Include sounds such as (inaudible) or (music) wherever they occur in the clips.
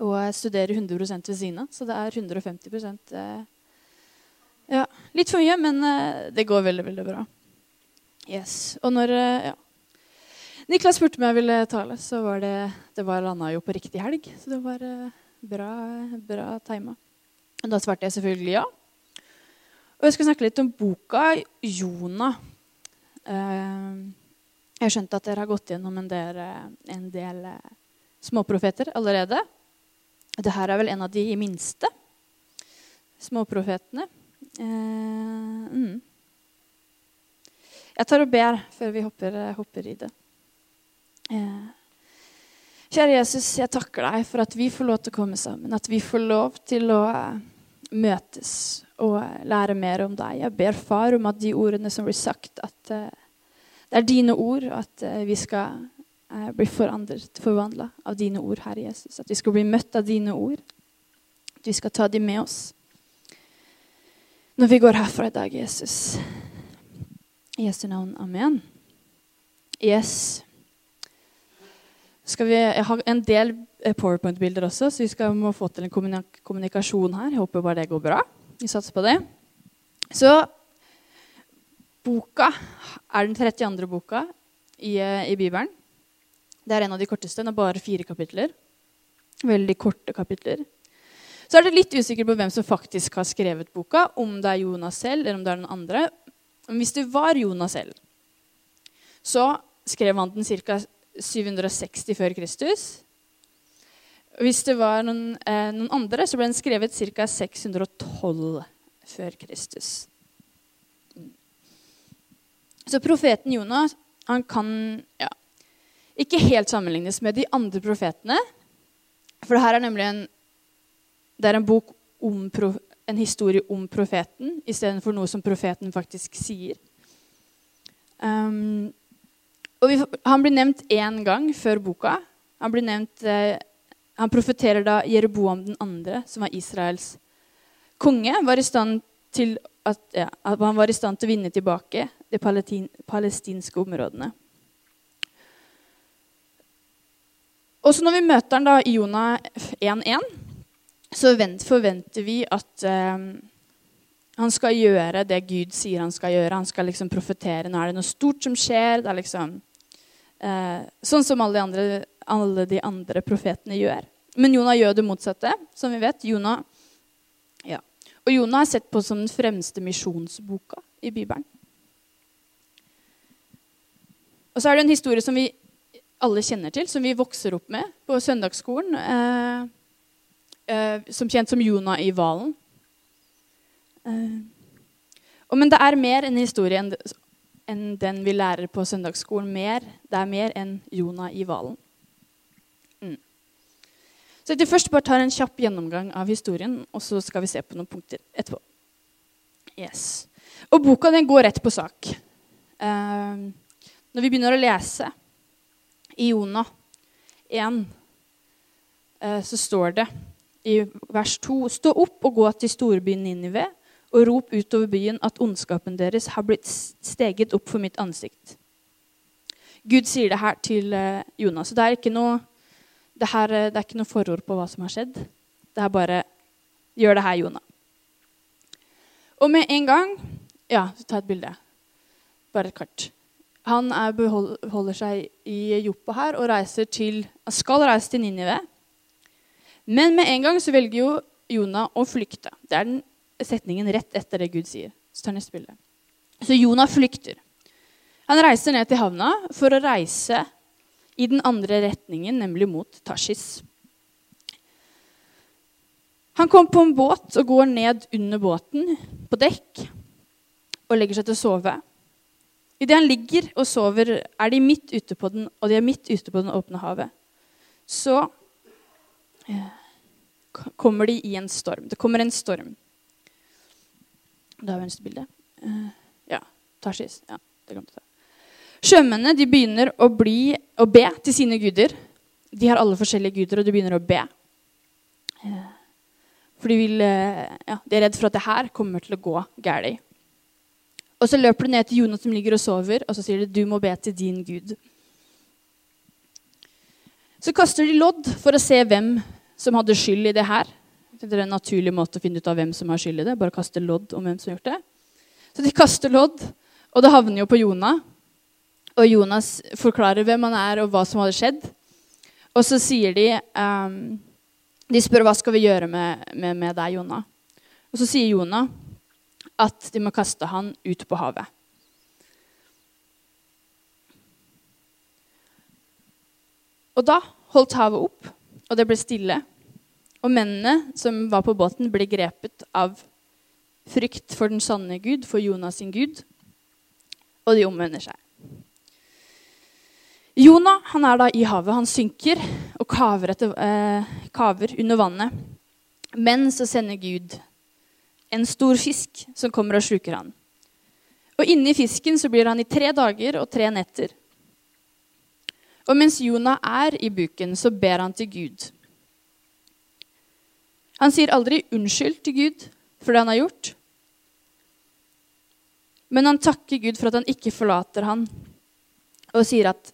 Og jeg studerer 100 ved siden av, så det er 150 eh, Ja, litt for mye, men eh, det går veldig, veldig bra. Yes. Og når eh, ja. Niklas spurte om jeg ville tale, så var det Det var landa jo på riktig helg, så det var bra, bra tima. Og da svarte jeg selvfølgelig ja. Og jeg skal snakke litt om boka 'Jona'. Jeg skjønte at dere har gått gjennom en del, en del småprofeter allerede. Dette er vel en av de minste småprofetene. Eh, mm. Jeg tar og ber før vi hopper, hopper i det. Eh. Kjære Jesus, jeg takker deg for at vi får lov til å komme sammen. At vi får lov til å eh, møtes og lære mer om deg. Jeg ber far om at de ordene som blir sagt, at det er dine ord, og at vi skal bli forandret, forvandla av dine ord, Herre Jesus. At vi skal bli møtt av dine ord. At vi skal ta dem med oss når vi går herfra i dag, Jesus. I Jesu navn. Amen. Yes. Vi, jeg har en del powerpoint-bilder også, så vi skal må få til en kommunikasjon her. Jeg håper bare det går bra. Vi satser på det. Så boka er den 32. boka i, i, Bibelen. Det er en av de korteste. Den har bare fire kapitler. Veldig korte kapitler. Så er det litt usikker på hvem som faktisk har skrevet boka. Om det er Jonas selv, eller om det er noen andre. Men hvis det var Jonas selv, så skrev han den ca. 760 før Kristus. Hvis det var noen, eh, noen andre, så ble den skrevet ca. 612 før Kristus. Så profeten Jonas han kan ja, ikke helt sammenlignes med de andre profetene. For det her er nemlig en, det er en bok om en historie om profeten istedenfor noe som profeten faktisk sier. Um, vi, han blir nevnt én gang før boka. Han blir nevnt eh, han profeterer da Jeroboam den andre, som var Israels konge, var i stand til at, ja, at han var i stand til å vinne tilbake de palestinske områdene. Og så Når vi møter han da i Jonah 1.1, så forventer vi at eh, han skal gjøre det Gud sier han skal gjøre. Han skal liksom profetere. Nå er det noe stort som skjer. Det er liksom eh, Sånn som alle de andre alle de andre profetene gjør. Men Jonah gjør det motsatte, som vi vet. Jonah, ja. Og Jonah er sett på som den fremste misjonsboka i Bibelen. Og så er det en historie som vi alle kjenner til, som vi vokser opp med på søndagsskolen. Eh, eh, som kjent som Jonah i hvalen. Eh, men det er mer en historie enn, enn den vi lærer på søndagsskolen. Mer, det er mer enn Jonah i hvalen. Så jeg først bare tar en kjapp gjennomgang av historien, og så skal vi se på noen punkter etterpå. Yes. Og boka den går rett på sak. Når vi begynner å lese i Jonah 1, uh, så står det i vers 2.: Stå opp og gå til storbyen Ninive og rop utover byen at ondskapen deres har blitt steget opp for mitt ansikt. Gud sier det her til Jonas. Så det er ikke noe det, her, eh, det er ikke noe forord på hva som har skjedd. Det er bare Gjør det her, Jonah. Og med en gang Ja, ta et bilde. Bare et kart. Han er, beholder seg i Joppa her og til, skal reise til Ninive. Men med en gang så velger jo Jonah å flykte. Det er den setningen rett etter det Gud sier. Så tar neste bilde. Så Jonah flykter. Han reiser ned til havna for å reise i den andre retningen, nemlig mot Tashis. Han kommer på en båt og går ned under båten, på dekk, og legger seg til å sove. Idet han ligger og sover, er de midt ute på den, og de er midt ute på den åpne havet. Så eh, kommer de i en storm. Det kommer en storm. Da har vi neste bilde. Uh, ja. Tarsis. Ja, det glemte jeg. Sjømennene de begynner å, bli, å be til sine guder. De har alle forskjellige guder, og de begynner å be. Eh, for de, vil, eh, ja, de er redd for at det her kommer til å gå galt. Og så løper de ned til Jonas som ligger og sover, og så sier de du må be til din gud. Så kaster de lodd for å se hvem som hadde skyld i det her. Det er en naturlig måte å finne ut av hvem som har skyld i det. Bare kaste lodd om hvem som har gjort det. Så de kaster lodd, og det havner jo på Jonah. Og Jonas forklarer hvem han er, og hva som hadde skjedd. Og så sier de um, De spør hva skal vi gjøre med, med, med deg, Jonah. Og så sier Jonah at de må kaste han ut på havet. Og da holdt havet opp, og det ble stille. Og mennene som var på båten, ble grepet av frykt for den sanne Gud, for Jonas sin Gud, og de omvender seg. Jonah han er da i havet. Han synker og kaver, etter, eh, kaver under vannet. Men så sender Gud en stor fisk som kommer og sluker han. Og inni fisken så blir han i tre dager og tre netter. Og mens Jonah er i buken, så ber han til Gud. Han sier aldri unnskyld til Gud for det han har gjort. Men han takker Gud for at han ikke forlater han, og sier at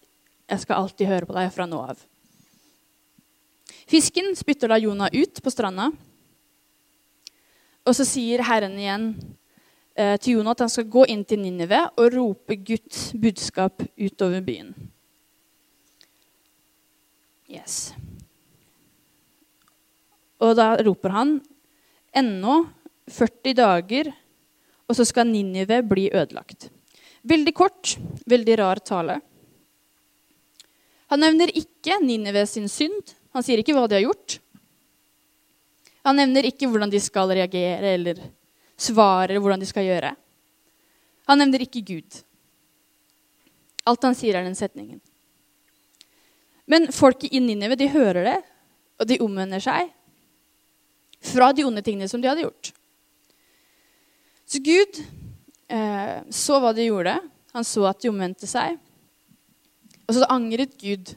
'jeg skal alltid høre på deg fra nå av'. Fisken spytter da Jonah ut på stranda. Og så sier Herren igjen eh, til Jonah at han skal gå inn til Ninive og rope Guds budskap utover byen. Yes. Og da roper han ennå 40 dager, og så skal Ninive bli ødelagt. Veldig kort, veldig rar tale. Han nevner ikke Ninive sin synd. Han sier ikke hva de har gjort. Han nevner ikke hvordan de skal reagere eller svare hvordan de skal gjøre. Han nevner ikke Gud. Alt han sier, er den setningen. Men folket i Ninive de hører det, og de omvender seg fra de onde tingene som de hadde gjort. Så Gud eh, så hva de gjorde. Han så at de omvendte seg. Og så angret Gud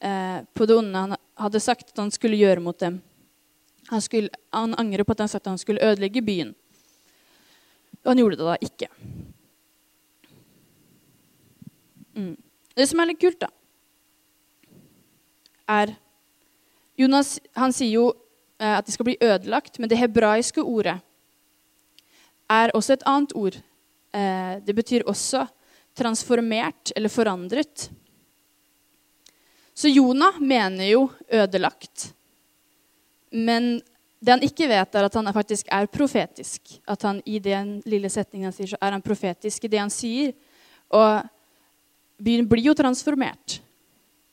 eh, på det onde han hadde sagt at han skulle gjøre mot dem. Han, skulle, han angrer på at han sa at han skulle ødelegge byen. Og han gjorde det da ikke. Mm. Det som er litt kult, da, er Jonas han sier jo eh, at de skal bli ødelagt, men det hebraiske ordet er også et annet ord. Eh, det betyr også transformert eller forandret. Så Jonah mener jo ødelagt. Men det han ikke vet, er at han faktisk er profetisk. At han i den lille setningen han sier, så er han profetisk i det han sier. Og byen blir jo transformert.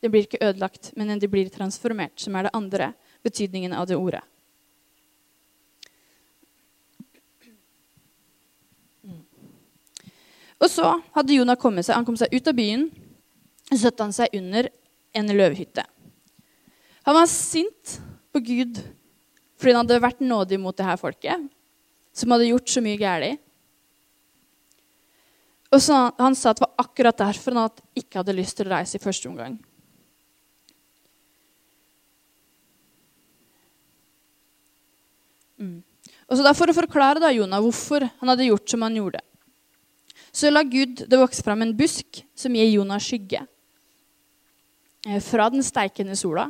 Den blir ikke ødelagt, men den blir transformert, som er det andre betydningen av det ordet. Og så hadde Jonah kommet seg, han kom seg ut av byen og satte han seg under en løvhytte. Han var sint på Gud fordi han hadde vært nådig mot det her folket, som hadde gjort så mye galt. Og så Han sa at det var akkurat derfor han ikke hadde lyst til å reise i første omgang. Mm. Og så da For å forklare da Jonah hvorfor han hadde gjort som han gjorde, så la Gud det vokse fram en busk som gir Jonah skygge eh, fra den steikende sola.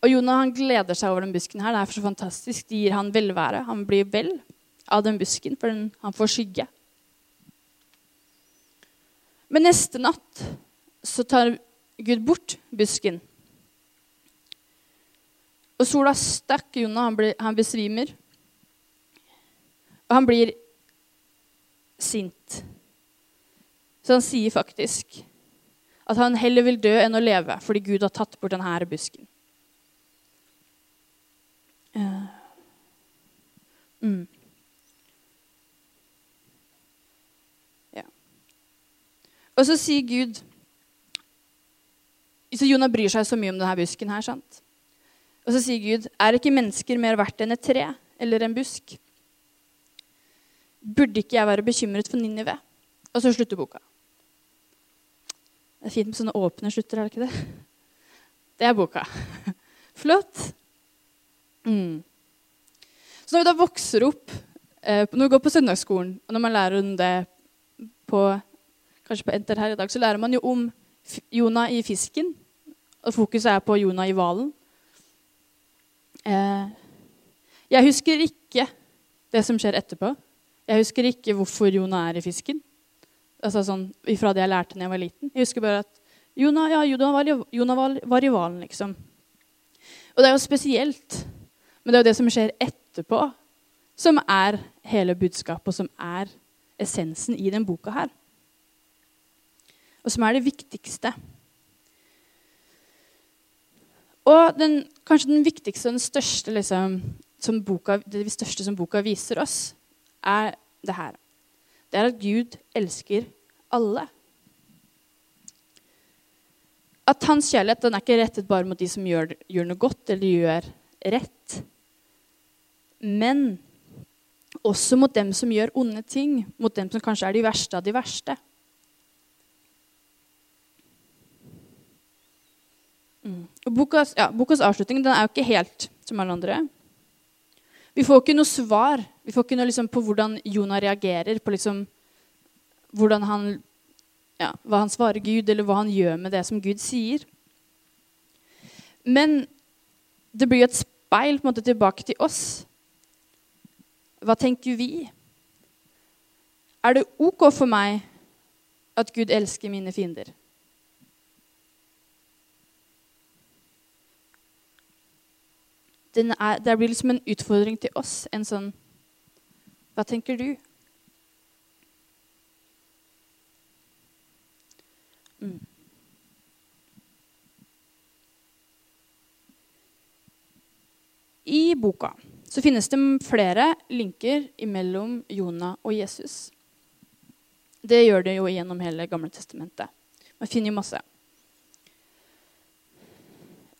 Og Jonah han gleder seg over den busken. her. Det er så fantastisk. Det gir han velvære. Han blir vel av den busken, for den, han får skygge. Men neste natt så tar Gud bort busken. Og sola stakk Jonah. Han, blir, han besvimer. Og han blir sint. Så han sier faktisk at han heller vil dø enn å leve fordi Gud har tatt bort denne busken. Uh, mm. Ja. Og så sier Gud Så Jonah bryr seg så mye om denne busken her. sant? Og så sier Gud, er ikke mennesker mer verdt enn et tre eller en busk? Burde ikke jeg være bekymret for Ninive? Og så slutter boka. Det er fint med sånne åpne slutter, er det ikke det? Det er boka. (laughs) Flott. Mm. Så når vi da vokser opp, eh, når vi går på søndagsskolen, og når man lærer om det på, kanskje på Enter her i dag, så lærer man jo om Jonah i fisken. Og fokuset er på Jonah i hvalen. Eh, jeg husker ikke det som skjer etterpå. Jeg husker ikke hvorfor Jonah er i fisken. Altså sånn, Fra det jeg lærte da jeg var liten. Jeg husker bare at Jonah, ja, Jonah, var, Jonah i hvalen, liksom. Og det er jo spesielt. Men det er jo det som skjer etterpå, som er hele budskapet, og som er essensen i den boka her. Og som er det viktigste. Og den, kanskje den viktigste og den største liksom, som boka, det største som boka viser oss, er det her. Det er at Gud elsker alle. At hans kjærlighet den er ikke rettet bare mot de som gjør, gjør noe godt eller gjør rett. Men også mot dem som gjør onde ting, mot dem som kanskje er de verste av de verste. Mm. Bokas, ja, bokas, avslutning er jo ikke helt som alle andre. Vi får ikke noe svar vi får ikke noe liksom, på hvordan Jonah reagerer, på liksom, han, ja, hva han svarer Gud, eller hva han gjør med det som Gud sier. Men det blir et speil måte tilbake til oss. Hva tenker vi? Er det OK for meg at Gud elsker mine fiender? Er, det blir liksom en utfordring til oss. En sånn Hva tenker du? Mm. I boka så finnes det flere linker mellom Jonah og Jesus. Det gjør det jo gjennom hele Gamle testamentet. Man finner jo masse.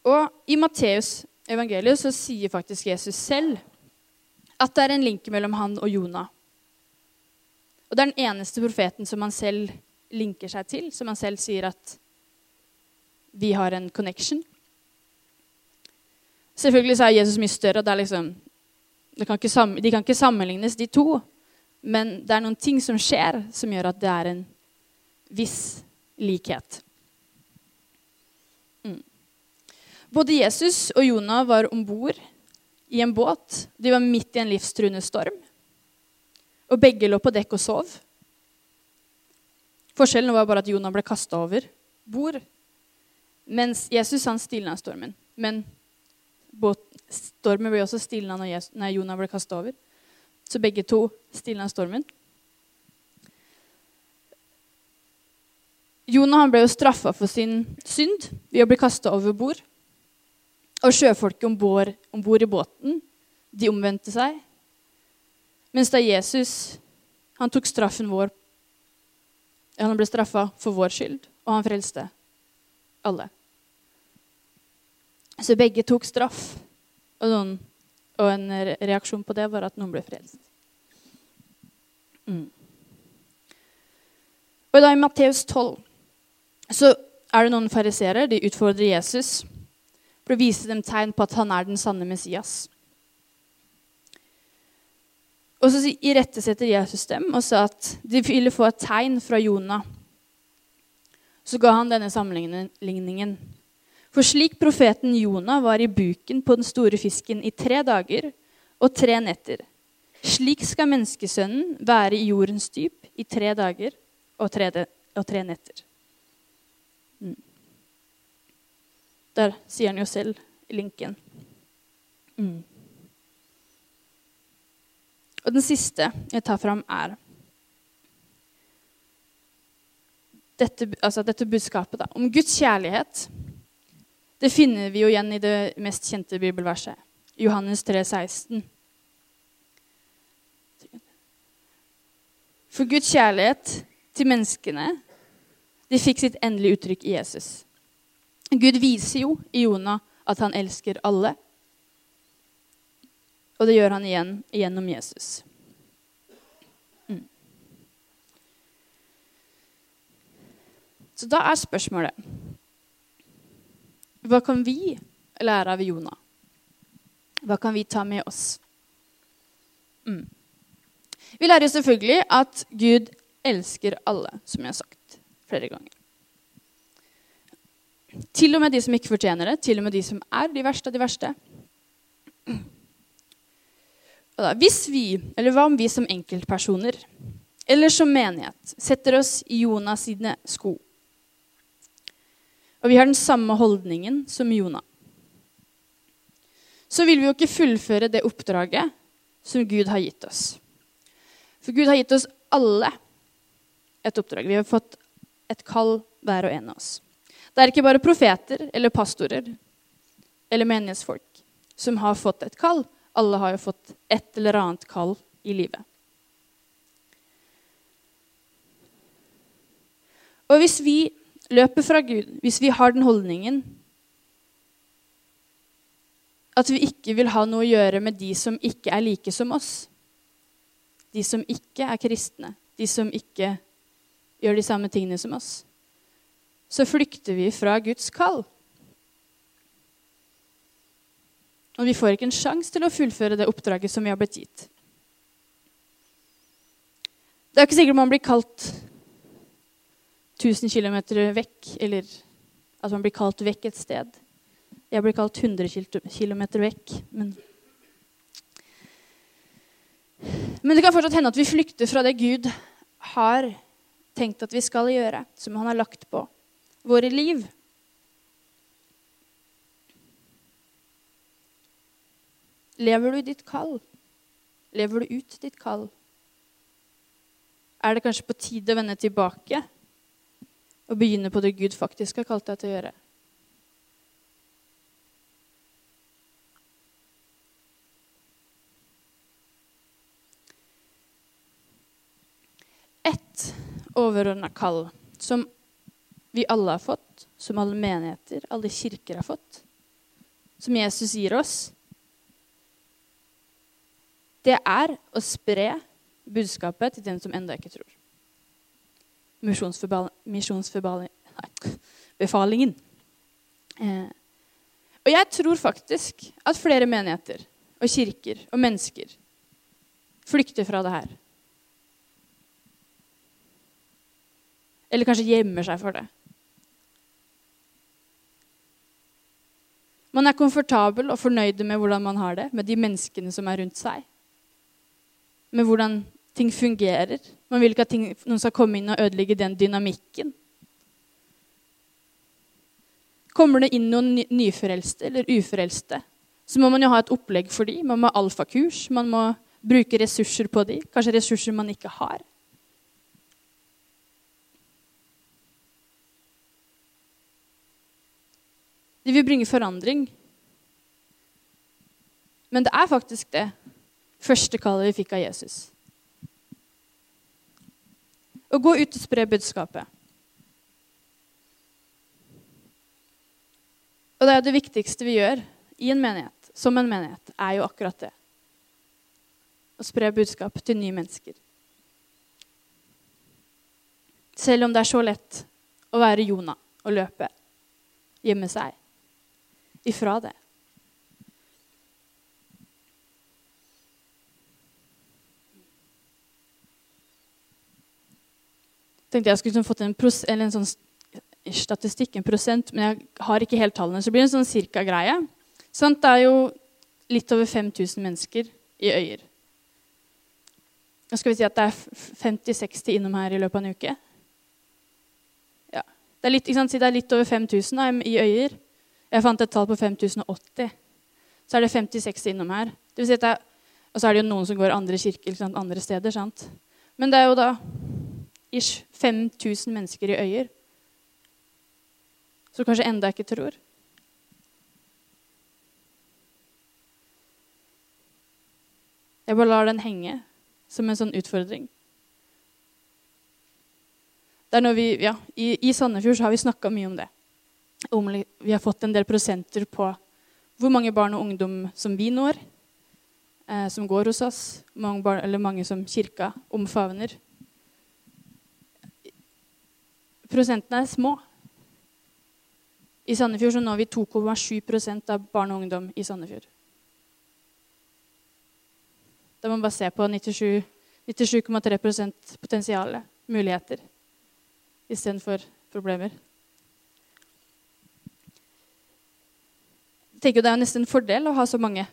Og i Matteus evangeliet så sier faktisk Jesus selv at det er en link mellom han og Jonah. Og det er den eneste profeten som han selv linker seg til, som han selv sier at vi har en connection. Selvfølgelig så er Jesus mye større. og det er liksom, kan De kan ikke sammenlignes, de to. Men det er noen ting som skjer, som gjør at det er en viss likhet. Både Jesus og Jonah var om bord i en båt. De var midt i en livstruende storm. Og begge lå på dekk og sov. Forskjellen var bare at Jonah ble kasta over bord, mens Jesus han stilna stormen. Men båt, stormen ble også stilna når, når Jonah ble kasta over. Så begge to stilna stormen. Jonah ble jo straffa for sin synd ved å bli kasta over bord. Og sjøfolket om bord, i båten, de omvendte seg. Mens da Jesus han tok straffen vår Han ble straffa for vår skyld, og han frelste alle. Så begge tok straff, og, noen, og en reaksjon på det var at noen ble frelst. Mm. Og da I Matteus 12 så er det noen fariseere. De utfordrer Jesus for å vise dem tegn på at han er den sanne Messias. Og så irettesetter Jesus dem og sa at de ville få et tegn fra Jonah. Så ga han denne sammenligningen. For slik profeten Jonah var i buken på den store fisken i tre dager og tre netter, slik skal menneskesønnen være i jordens dyp i tre dager og tre, og tre netter. Der sier han jo selv i linken. Mm. Og den siste jeg tar fram, er dette, altså dette budskapet da, om Guds kjærlighet. Det finner vi jo igjen i det mest kjente bibelverset, Johannes 3, 16. For Guds kjærlighet til menneskene de fikk sitt endelige uttrykk i Jesus. Gud viser jo i Jonah at han elsker alle. Og det gjør han igjen gjennom Jesus. Mm. Så da er spørsmålet Hva kan vi lære av Jonah? Hva kan vi ta med oss? Mm. Vi lærer jo selvfølgelig at Gud elsker alle, som jeg har sagt flere ganger. Til og med de som ikke fortjener det, til og med de som er de verste av de verste. Da, hvis vi, eller hva om vi som enkeltpersoner eller som menighet setter oss i Jonas sine sko, og vi har den samme holdningen som Jonah, så vil vi jo ikke fullføre det oppdraget som Gud har gitt oss. For Gud har gitt oss alle et oppdrag. Vi har fått et kall, hver og en av oss. Det er ikke bare profeter eller pastorer eller menighetsfolk som har fått et kall. Alle har jo fått et eller annet kall i livet. Og hvis vi løper fra Gud, hvis vi har den holdningen at vi ikke vil ha noe å gjøre med de som ikke er like som oss, de som ikke er kristne, de som ikke gjør de samme tingene som oss, så flykter vi fra Guds kall. Og vi får ikke en sjanse til å fullføre det oppdraget som vi har blitt gitt. Det er ikke sikkert man blir kalt 1000 km vekk, eller at man blir kalt vekk et sted. Jeg blir kalt 100 km vekk. Men, men det kan fortsatt hende at vi flykter fra det Gud har tenkt at vi skal gjøre, som han har lagt på våre liv. Lever du i ditt kall? Lever du ut ditt kall? Er det kanskje på tide å vende tilbake og begynne på det Gud faktisk har kalt deg til å gjøre? Ett overordna kall som vi alle har fått, som alle menigheter, alle kirker har fått, som Jesus gir oss, det er å spre budskapet til den som ennå ikke tror. Misjonsbefalingen. Eh, og jeg tror faktisk at flere menigheter og kirker og mennesker flykter fra det her. Eller kanskje gjemmer seg for det. Man er komfortabel og fornøyd med hvordan man har det, med de menneskene som er rundt seg med hvordan ting fungerer. Man vil ikke at ting, noen skal komme inn og ødelegge den dynamikken. Kommer det inn noen nyforelste eller uforelste, så må man jo ha et opplegg for dem. Man må ha alfakurs, man må bruke ressurser på dem. Kanskje ressurser man ikke har. De vil bringe forandring. Men det er faktisk det første kallet vi fikk av Jesus. Å gå ut og spre budskapet. Og det er det viktigste vi gjør i en menighet, som en menighet, er jo akkurat det. Å spre budskap til nye mennesker. Selv om det er så lett å være Jonah og løpe, gjemme seg ifra det. Tenkte jeg skulle liksom fått en, pros, en sånn statistikk, en prosent, men jeg har ikke helt tallene. Så det blir en sånn cirka-greie. Det er jo litt over 5000 mennesker i Øyer. Nå skal vi si at det er 50-60 innom her i løpet av en uke. Ja. Det er litt, sant, det er litt over 5000 da, i Øyer. Jeg fant et tall på 5080. Så er det 50-60 innom her. Det vil si at det er, og så er det jo noen som går andre kirker andre steder. sant? Men det er jo da ish 5000 mennesker i Øyer som kanskje enda ikke tror. Jeg bare lar den henge som en sånn utfordring. Det er når vi, ja, I, i Sandefjord så har vi snakka mye om det. Om, vi har fått en del prosenter på hvor mange barn og ungdom som vi når, eh, som går hos oss, mange barn, eller mange som kirka omfavner. Prosentene er små. I Sandefjord så når vi 2,7 av barn og ungdom i Sandefjord. Da må man bare se på 97,3 97, potensial, muligheter, istedenfor problemer. Jeg tenker Det er nesten en fordel å ha så mange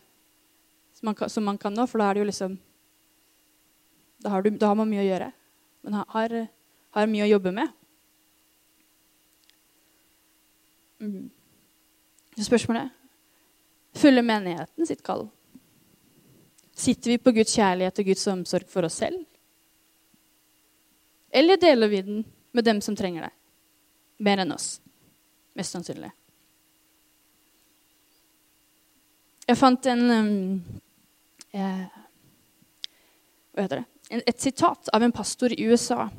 som man, kan, som man kan nå, for da er det jo liksom Da har, du, da har man mye å gjøre. Man har, har mye å jobbe med. Mm. Spørsmålet Følger menigheten sitt kall? Sitter vi på Guds kjærlighet og Guds omsorg for oss selv? Eller deler vi den med dem som trenger det? Mer enn oss. Mest sannsynlig. Jeg fant en um, eh, Hva heter det? En, et sitat av en pastor i USA.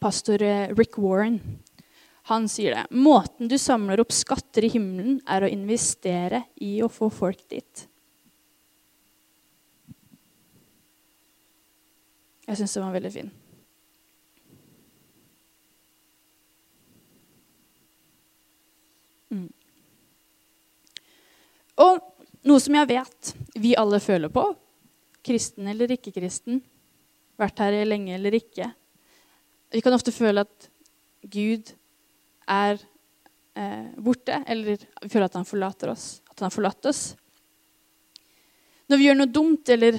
Pastor eh, Rick Warren. Han sier det. Måten du samler opp skatter i himmelen, er å investere i å få folk dit. Jeg syns den var veldig fin. Mm. Og noe som jeg vet vi alle føler på, kristen eller ikke-kristen, vært her lenge eller ikke Vi kan ofte føle at Gud er eh, borte, eller vi føler at han forlater oss. At han har forlatt oss. Når vi gjør noe dumt, eller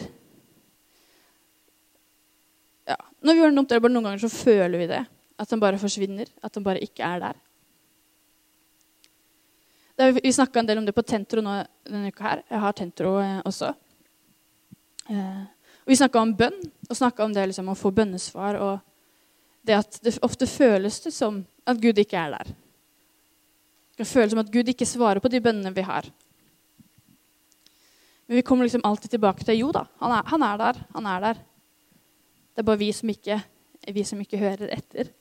ja, Når vi gjør noe dumt, eller bare noen ganger så føler vi det. At han bare forsvinner. At han bare ikke er der. Er, vi snakka en del om det på Tentro nå, denne uka her. Jeg har Tentro eh, også. Eh, og vi snakka om bønn, og snakka om det liksom, å få bønnesvar. Og det at det ofte føles det som at Gud ikke er der. Det føles som at Gud ikke svarer på de bønnene vi har. Men vi kommer liksom alltid tilbake til jo da, han er, han er der. Han er der. Det er bare vi som ikke, vi som ikke hører etter.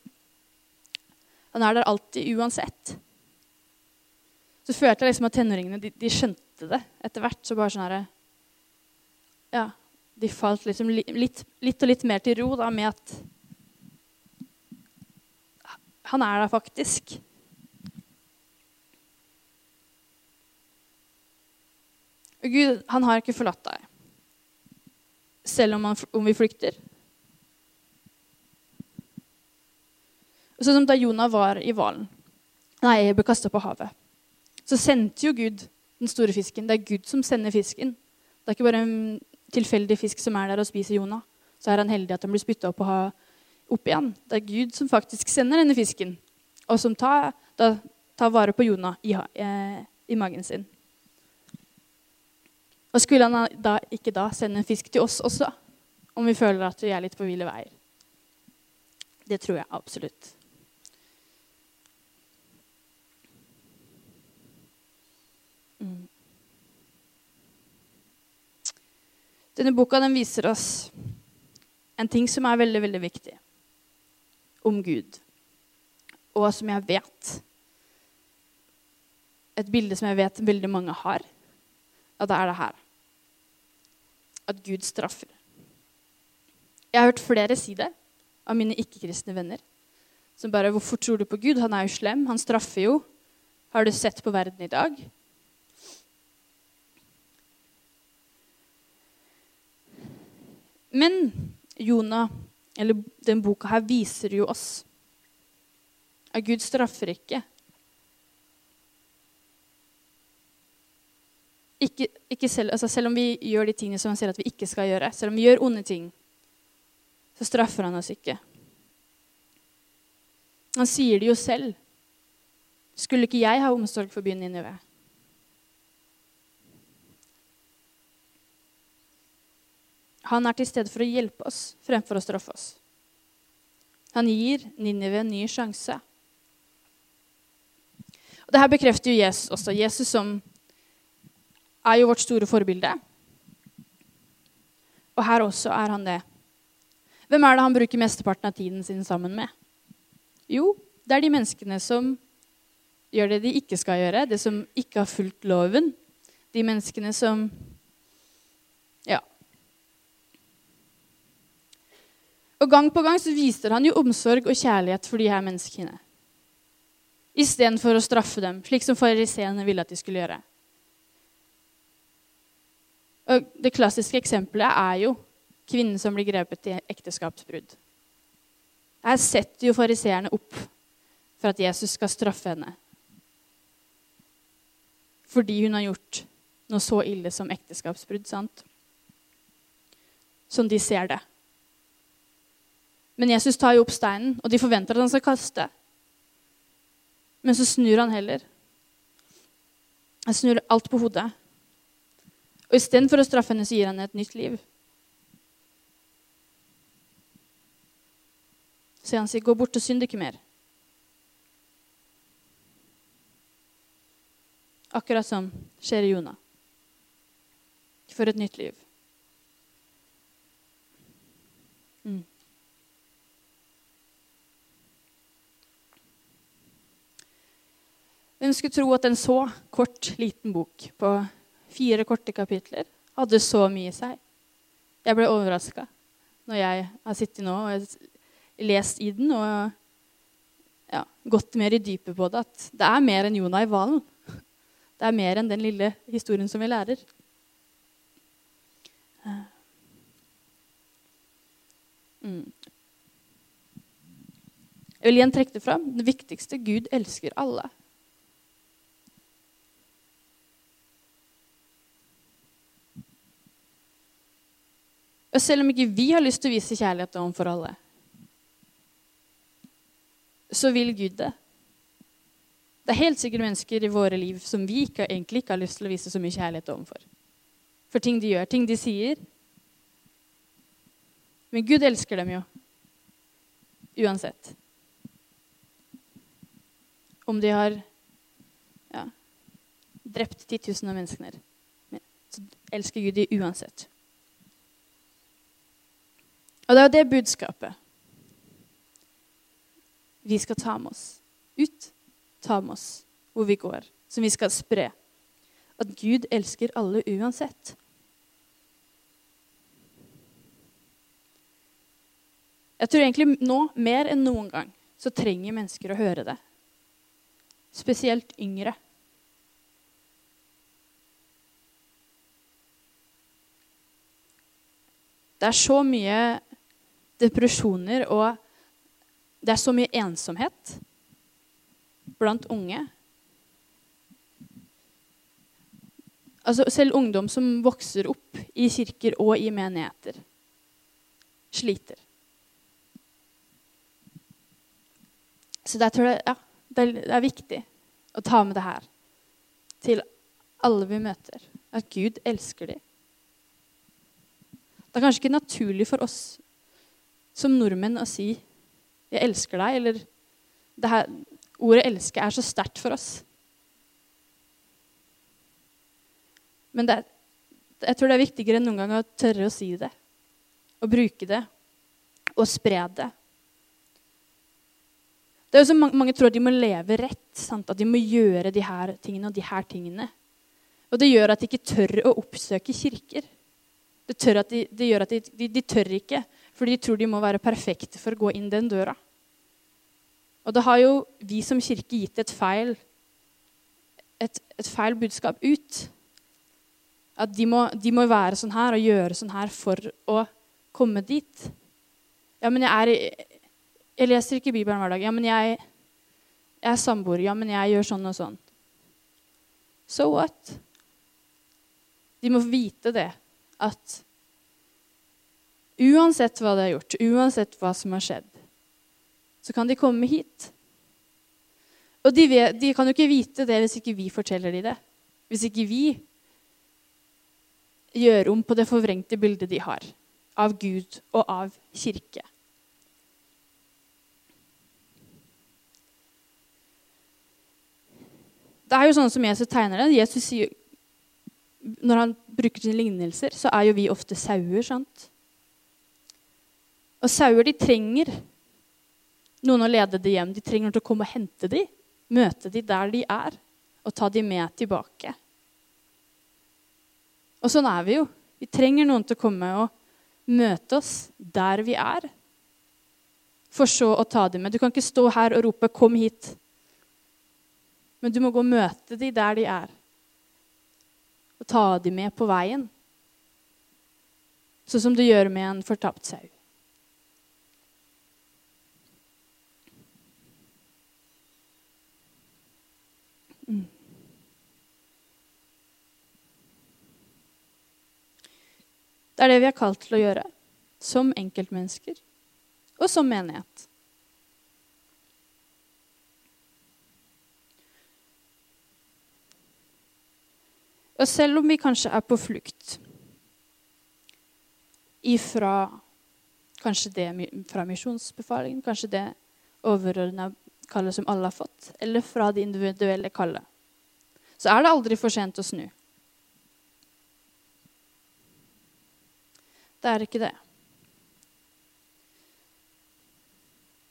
Han er der alltid uansett så følte jeg liksom at tenåringene de, de, skjønte det etter hvert. Så bare sånn herre Ja, de falt liksom litt, litt, og litt mer til ro da, med at han er der faktisk. Og Gud, han har ikke forlatt deg. Selv om, han, om vi flykter. Sånn som da Jonah var i hvalen. Nei, jeg ble kasta på havet så sendte jo Gud den store fisken. Det er Gud som sender fisken. Det er ikke bare en tilfeldig fisk som er der og spiser Jonah. Så er han heldig at han blir spytta opp, opp igjen. Det er Gud som faktisk sender denne fisken, og som tar, da, tar vare på Jonah i, eh, i, magen sin. Og skulle han da ikke da sende en fisk til oss også, om vi føler at vi er litt på ville veier? Det tror jeg absolutt. Mm. Denne boka den viser oss en ting som er veldig, veldig viktig om Gud, og som jeg vet Et bilde som jeg vet veldig mange har, at det er det her. At Gud straffer. Jeg har hørt flere si det av mine ikke-kristne venner. Som bare 'Hvorfor tror du på Gud? Han er jo slem. Han straffer jo.' Har du sett på verden i dag? Men Jonah, eller den boka her, viser jo oss at Gud straffer ikke. Ikke, ikke selv, altså selv, om vi gjør de tingene som han sier at vi ikke skal gjøre, selv om vi gjør onde ting, så straffer han oss ikke. Han sier det jo selv. Skulle ikke jeg ha omsorg for byen Ninive? Han er til stede for å hjelpe oss fremfor å straffe oss. Han gir Ninive en ny sjanse. Og Dette bekrefter jo Jesus også. Jesus som er jo vårt store forbilde. Og her også er han det. Hvem er det han bruker mesteparten av tiden sin sammen med? Jo, det er de menneskene som gjør det de ikke skal gjøre, det som ikke har fulgt loven. De menneskene som Og gang på gang så viser han jo omsorg og kjærlighet for de her menneskene. Istedenfor å straffe dem, slik som fariseerne ville at de skulle gjøre. Og det klassiske eksempelet er jo kvinnen som blir grepet i ekteskapsbrudd. Her setter jo fariseerne opp for at Jesus skal straffe henne. Fordi hun har gjort noe så ille som ekteskapsbrudd. sant? Som de ser det. Men Jesus tar jo opp steinen, og de forventer at han skal kaste. Men så snur han heller. Han snur alt på hodet. Og istedenfor å straffe henne, så gir han henne et nytt liv. Så han sier, 'Gå bort og synd ikke mer'. Akkurat som skjer i Jonah. For et nytt liv. Mm. Hvem skulle tro at en så kort, liten bok på fire korte kapitler hadde så mye i seg? Jeg ble overraska når jeg har sittet nå og lest i den og ja, gått mer i dypet på det. At det er mer enn Jonah i hvalen. Det er mer enn den lille historien som vi lærer. Mm. Jeg vil igjen trekke det fram. Det viktigste Gud elsker alle. Og selv om ikke vi har lyst til å vise kjærlighet overfor alle, så vil Gud det. Det er helt sikkert mennesker i våre liv som vi ikke, egentlig ikke har lyst til å vise så mye kjærlighet overfor. For ting de gjør, ting de sier. Men Gud elsker dem jo. Uansett. Om de har ja, drept titusener av mennesker, så elsker Gud de uansett. Og det er det budskapet vi skal ta med oss ut. Ta med oss hvor vi går, som vi skal spre. At Gud elsker alle uansett. Jeg tror egentlig nå, mer enn noen gang, så trenger mennesker å høre det. Spesielt yngre. Det er så mye depresjoner, og det er så mye ensomhet blant unge. Altså, selv ungdom som vokser opp i kirker og i menigheter, sliter. Så jeg tror det, ja, det, er viktig å ta med det her til alle vi møter. At Gud elsker dem. Det er kanskje ikke naturlig for oss som nordmenn å si 'jeg elsker deg', eller her, Ordet 'elske' er så sterkt for oss. Men det, jeg tror det er viktigere enn noen gang å tørre å si det. å bruke det. Og spre det. Det er jo så mange, mange tror at de må leve rett. Sant? At de må gjøre de her tingene og de her tingene. Og det gjør at de ikke tør å oppsøke kirker. Det, de, det gjør at de, de, de tør ikke for de tror de må være perfekte for å gå inn den døra. Og det har jo vi som kirke gitt et feil, et, et feil budskap ut. At de må, de må, være sånn her og gjøre sånn her for å komme dit. Ja, men jeg er Jeg leser ikke Bibelen hver dag. Ja, men jeg, jeg er samboer. Ja, men jeg gjør sånn og sånn. So what? De må vite det. At Uansett hva de har gjort, uansett hva som har skjedd, så kan de komme hit. Og de, vet, de kan jo ikke vite det hvis ikke vi forteller dem det. Hvis ikke vi gjør om på det forvrengte bildet de har av Gud og av kirke. Det er jo sånn som Jesus tegner det. Jesus sier, når han bruker sine lignelser, så er jo vi ofte sauer. sant? Og sauer de trenger noen å lede dem hjem. De trenger noen til å komme og hente dem, møte dem der de er, og ta dem med tilbake. Og sånn er vi jo. Vi trenger noen til å komme og møte oss der vi er, for så å ta dem med. Du kan ikke stå her og rope 'kom hit', men du må gå og møte dem der de er, og ta dem med på veien. Sånn som du gjør med en fortapt sau. Det er det vi er kalt til å gjøre. Som enkeltmennesker og som menighet. Og selv om vi kanskje er på flukt ifra kanskje det fra misjonsbefalingen, kanskje det overordna kallet som alle har fått, eller fra det individuelle kallet, så er det aldri for sent å snu. Det er ikke det.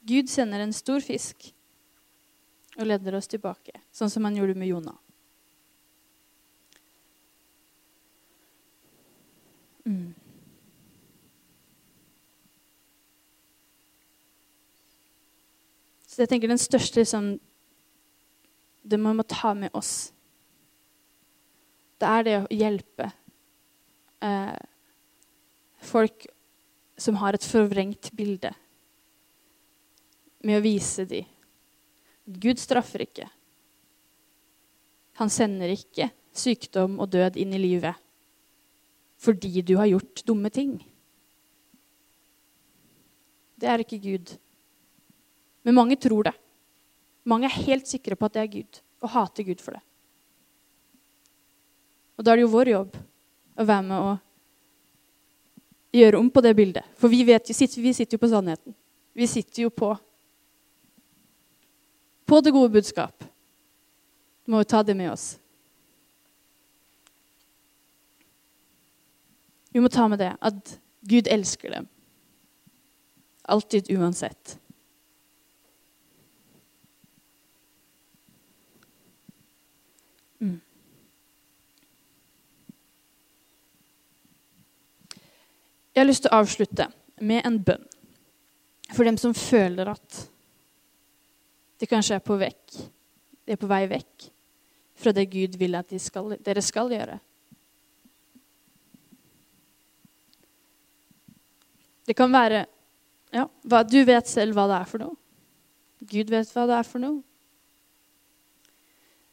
Gud sender en stor fisk og leder oss tilbake, sånn som han gjorde med Jonah. Mm. Så jeg tenker den største liksom, Det man må ta med oss, det er det å hjelpe eh, folk som har et forvrengt bilde, med å vise dem Gud straffer ikke. Han sender ikke sykdom og død inn i livet fordi du har gjort dumme ting. Det er ikke Gud. Men mange tror det. Mange er helt sikre på at det er Gud, og hater Gud for det. Og da er det jo vår jobb å være med og gjøre om på det bildet. For vi, vet, vi sitter jo på sannheten. Vi sitter jo på på det gode budskap. Vi må jo ta det med oss. Vi må ta med det at Gud elsker dem. Alltid, uansett. Jeg har lyst til å avslutte med en bønn for dem som føler at de kanskje er på vekk. De er på vei vekk fra det Gud vil at de skal, dere skal gjøre. Det kan være ja, hva, Du vet selv hva det er for noe. Gud vet hva det er for noe.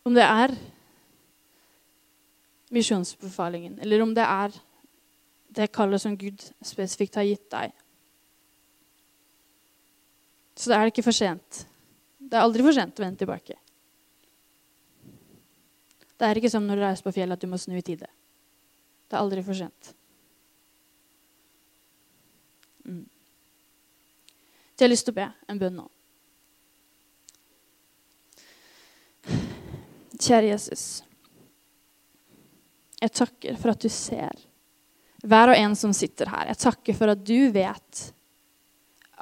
Om det er misjonsbefalingen, eller om det er det kallet som Gud spesifikt har gitt deg. Så det er ikke for sent. Det er aldri for sent å vende tilbake. Det er ikke som når du reiser på fjellet at du må snu i tide. Det er aldri for sent. Mm. Så jeg har lyst til å be en bønn nå. Kjære Jesus. Jeg takker for at du ser hver og en som sitter her. Jeg takker for at du vet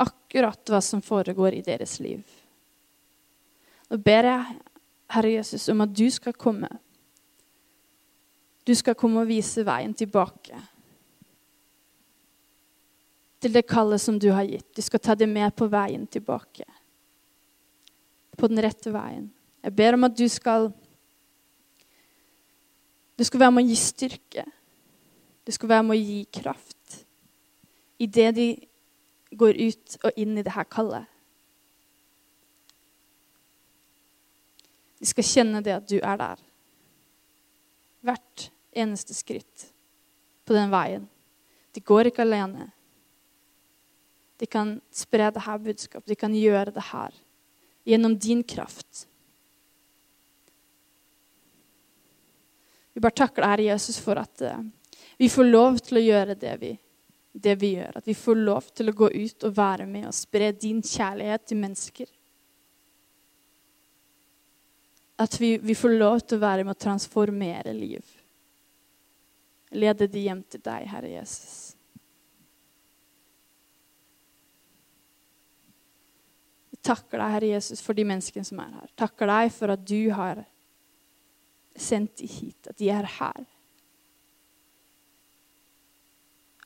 akkurat hva som foregår i deres liv. Nå ber jeg, Herre Jesus, om at du skal komme. Du skal komme og vise veien tilbake til det kallet som du har gitt. Du skal ta det med på veien tilbake. På den rette veien. Jeg ber om at du skal Du skal være med å gi styrke. Du skal være med å gi kraft i det de går ut og inn i det her kallet. De skal kjenne det at du er der. Hvert eneste skritt på den veien. De går ikke alene. De kan spre det her budskapet. De kan gjøre det her gjennom din kraft. Vi bare takker deg, Herre Jesus, for at uh, vi får lov til å gjøre det vi, det vi gjør. At vi får lov til å gå ut og være med og spre din kjærlighet til mennesker. At vi, vi, får lov til å være med å transformere liv. Lede de hjem til deg, Herre Jesus. Vi takker deg, Herre Jesus, for de menneskene som er her. Takker deg for at du har sendt dem hit, at de er her.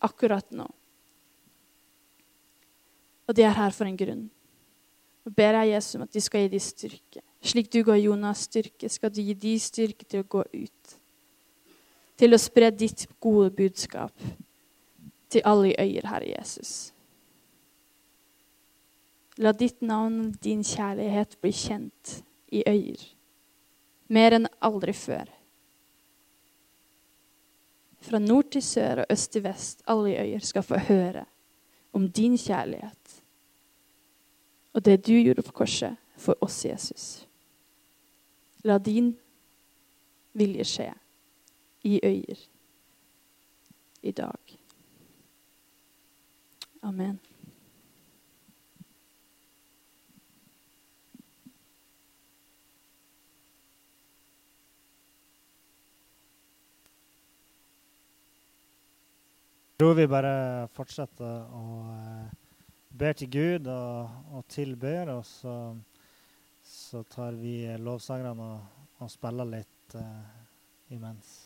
Akkurat nå. Og de er her for en grunn. Og ber jeg Jesus om at de skal gi dem styrke. Slik du ga Jonas styrke, skal du gi de styrke til å gå ut. Til å spre ditt gode budskap til alle i øyer, Herre Jesus. La ditt navn og din kjærlighet bli kjent i øyer. Mer enn aldri før. Fra nord til sør og øst til vest, alle øyer, skal få høre om din kjærlighet og det du gjorde på korset for oss, Jesus. La din vilje skje i øyer i dag. Amen. Tror vi bare fortsetter å eh, be til Gud og, og tilber, og så, så tar vi lovsangerne og, og spiller litt uh, imens.